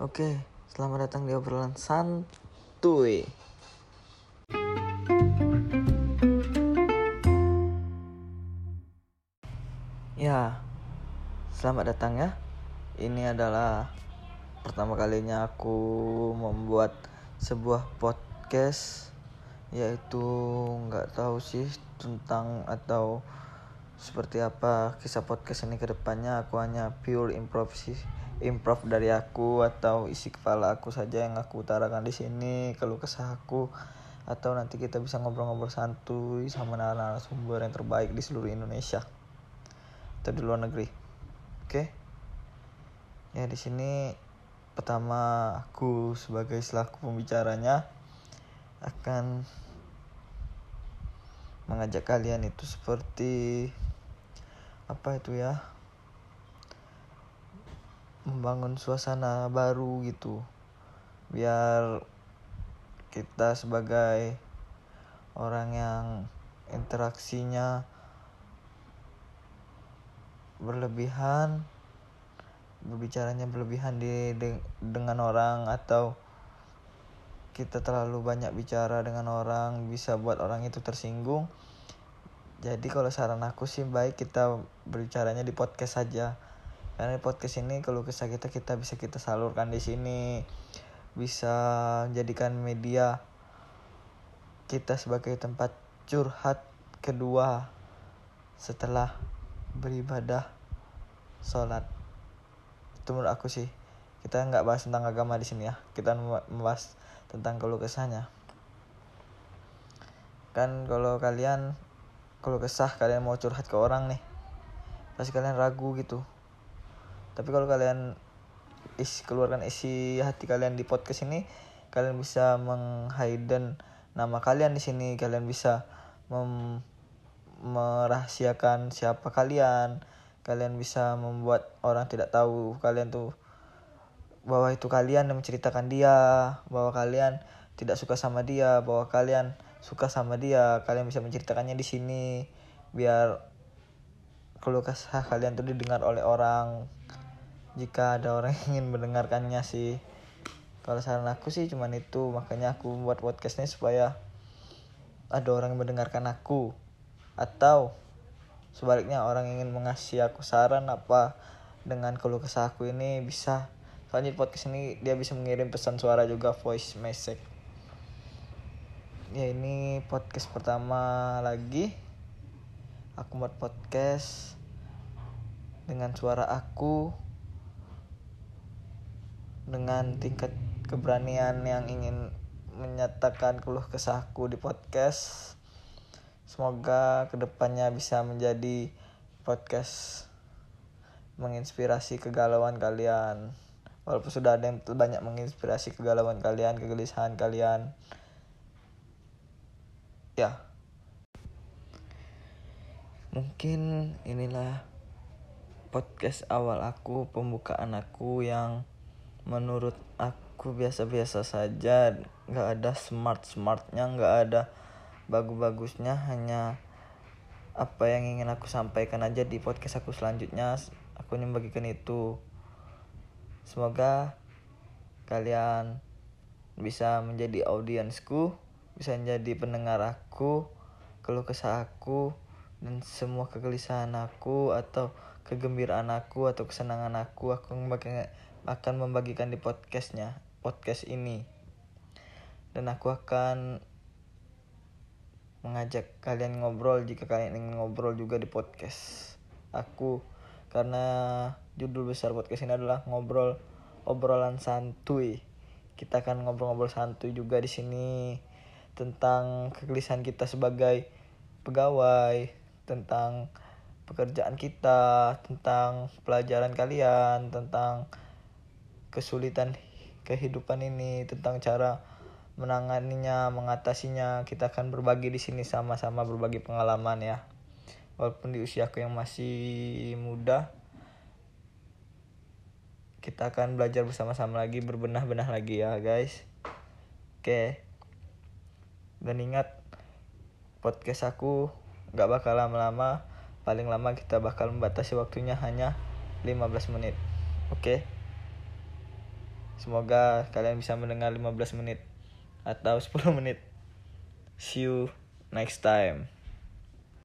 Oke, selamat datang di obrolan santuy. Ya, selamat datang ya. Ini adalah pertama kalinya aku membuat sebuah podcast yaitu nggak tahu sih tentang atau seperti apa kisah podcast ini ke depannya? Aku hanya pure improvisasi improv dari aku atau isi kepala aku saja yang aku utarakan di sini kalau kesah aku atau nanti kita bisa ngobrol-ngobrol santuy sama narasumber yang terbaik di seluruh Indonesia atau di luar negeri. Oke? Ya di sini pertama aku sebagai selaku pembicaranya akan mengajak kalian itu seperti apa itu ya membangun suasana baru gitu biar kita sebagai orang yang interaksinya berlebihan berbicaranya berlebihan di de, dengan orang atau kita terlalu banyak bicara dengan orang bisa buat orang itu tersinggung jadi kalau saran aku sih baik kita berbicaranya di podcast saja. Karena di podcast ini kalau kisah kita kita bisa kita salurkan di sini. Bisa jadikan media kita sebagai tempat curhat kedua setelah beribadah sholat. Itu menurut aku sih. Kita nggak bahas tentang agama di sini ya. Kita membahas tentang keluh kesahnya. Kan kalau kalian kalau kesah kalian mau curhat ke orang nih. Pasti kalian ragu gitu. Tapi kalau kalian isi keluarkan isi hati kalian di podcast ini kalian bisa menghidden nama kalian di sini. Kalian bisa mem merahasiakan siapa kalian. Kalian bisa membuat orang tidak tahu kalian tuh bahwa itu kalian yang menceritakan dia bahwa kalian tidak suka sama dia bahwa kalian suka sama dia kalian bisa menceritakannya di sini biar kalau kesah kalian tuh didengar oleh orang jika ada orang yang ingin mendengarkannya sih. Kalau saran aku sih cuman itu makanya aku buat podcast ini supaya ada orang yang mendengarkan aku atau sebaliknya orang yang ingin mengasih aku saran apa dengan keluh kesah aku ini bisa. Soalnya podcast ini dia bisa mengirim pesan suara juga voice message ya ini podcast pertama lagi. Aku buat podcast dengan suara aku dengan tingkat keberanian yang ingin menyatakan keluh kesahku di podcast. Semoga ke depannya bisa menjadi podcast menginspirasi kegalauan kalian. Walaupun sudah ada yang banyak menginspirasi kegalauan kalian kegelisahan kalian ya. Mungkin inilah podcast awal aku pembukaan aku yang menurut aku biasa-biasa saja. Nggak ada smart smartnya nggak ada bagus-bagusnya. Hanya apa yang ingin aku sampaikan aja di podcast aku selanjutnya. Aku ingin bagikan itu. Semoga kalian bisa menjadi audiensku bisa menjadi pendengar aku keluh kesah aku dan semua kegelisahan aku atau kegembiraan aku atau kesenangan aku aku akan membagikan di podcastnya podcast ini. Dan aku akan mengajak kalian ngobrol jika kalian ingin ngobrol juga di podcast aku. Karena judul besar podcast ini adalah ngobrol obrolan santuy. Kita akan ngobrol-ngobrol santuy juga di sini tentang kegelisahan kita sebagai pegawai tentang pekerjaan kita tentang pelajaran kalian tentang kesulitan kehidupan ini tentang cara menanganinya, mengatasinya. Kita akan berbagi di sini sama-sama berbagi pengalaman ya. Walaupun di usiaku yang masih muda, kita akan belajar bersama-sama lagi, berbenah-benah lagi ya guys. Oke. Dan ingat podcast aku gak bakal lama-lama, paling lama kita bakal membatasi waktunya hanya 15 menit. Oke. semoga kalian bisa mendengar 15 menit atau 10 menit see you next time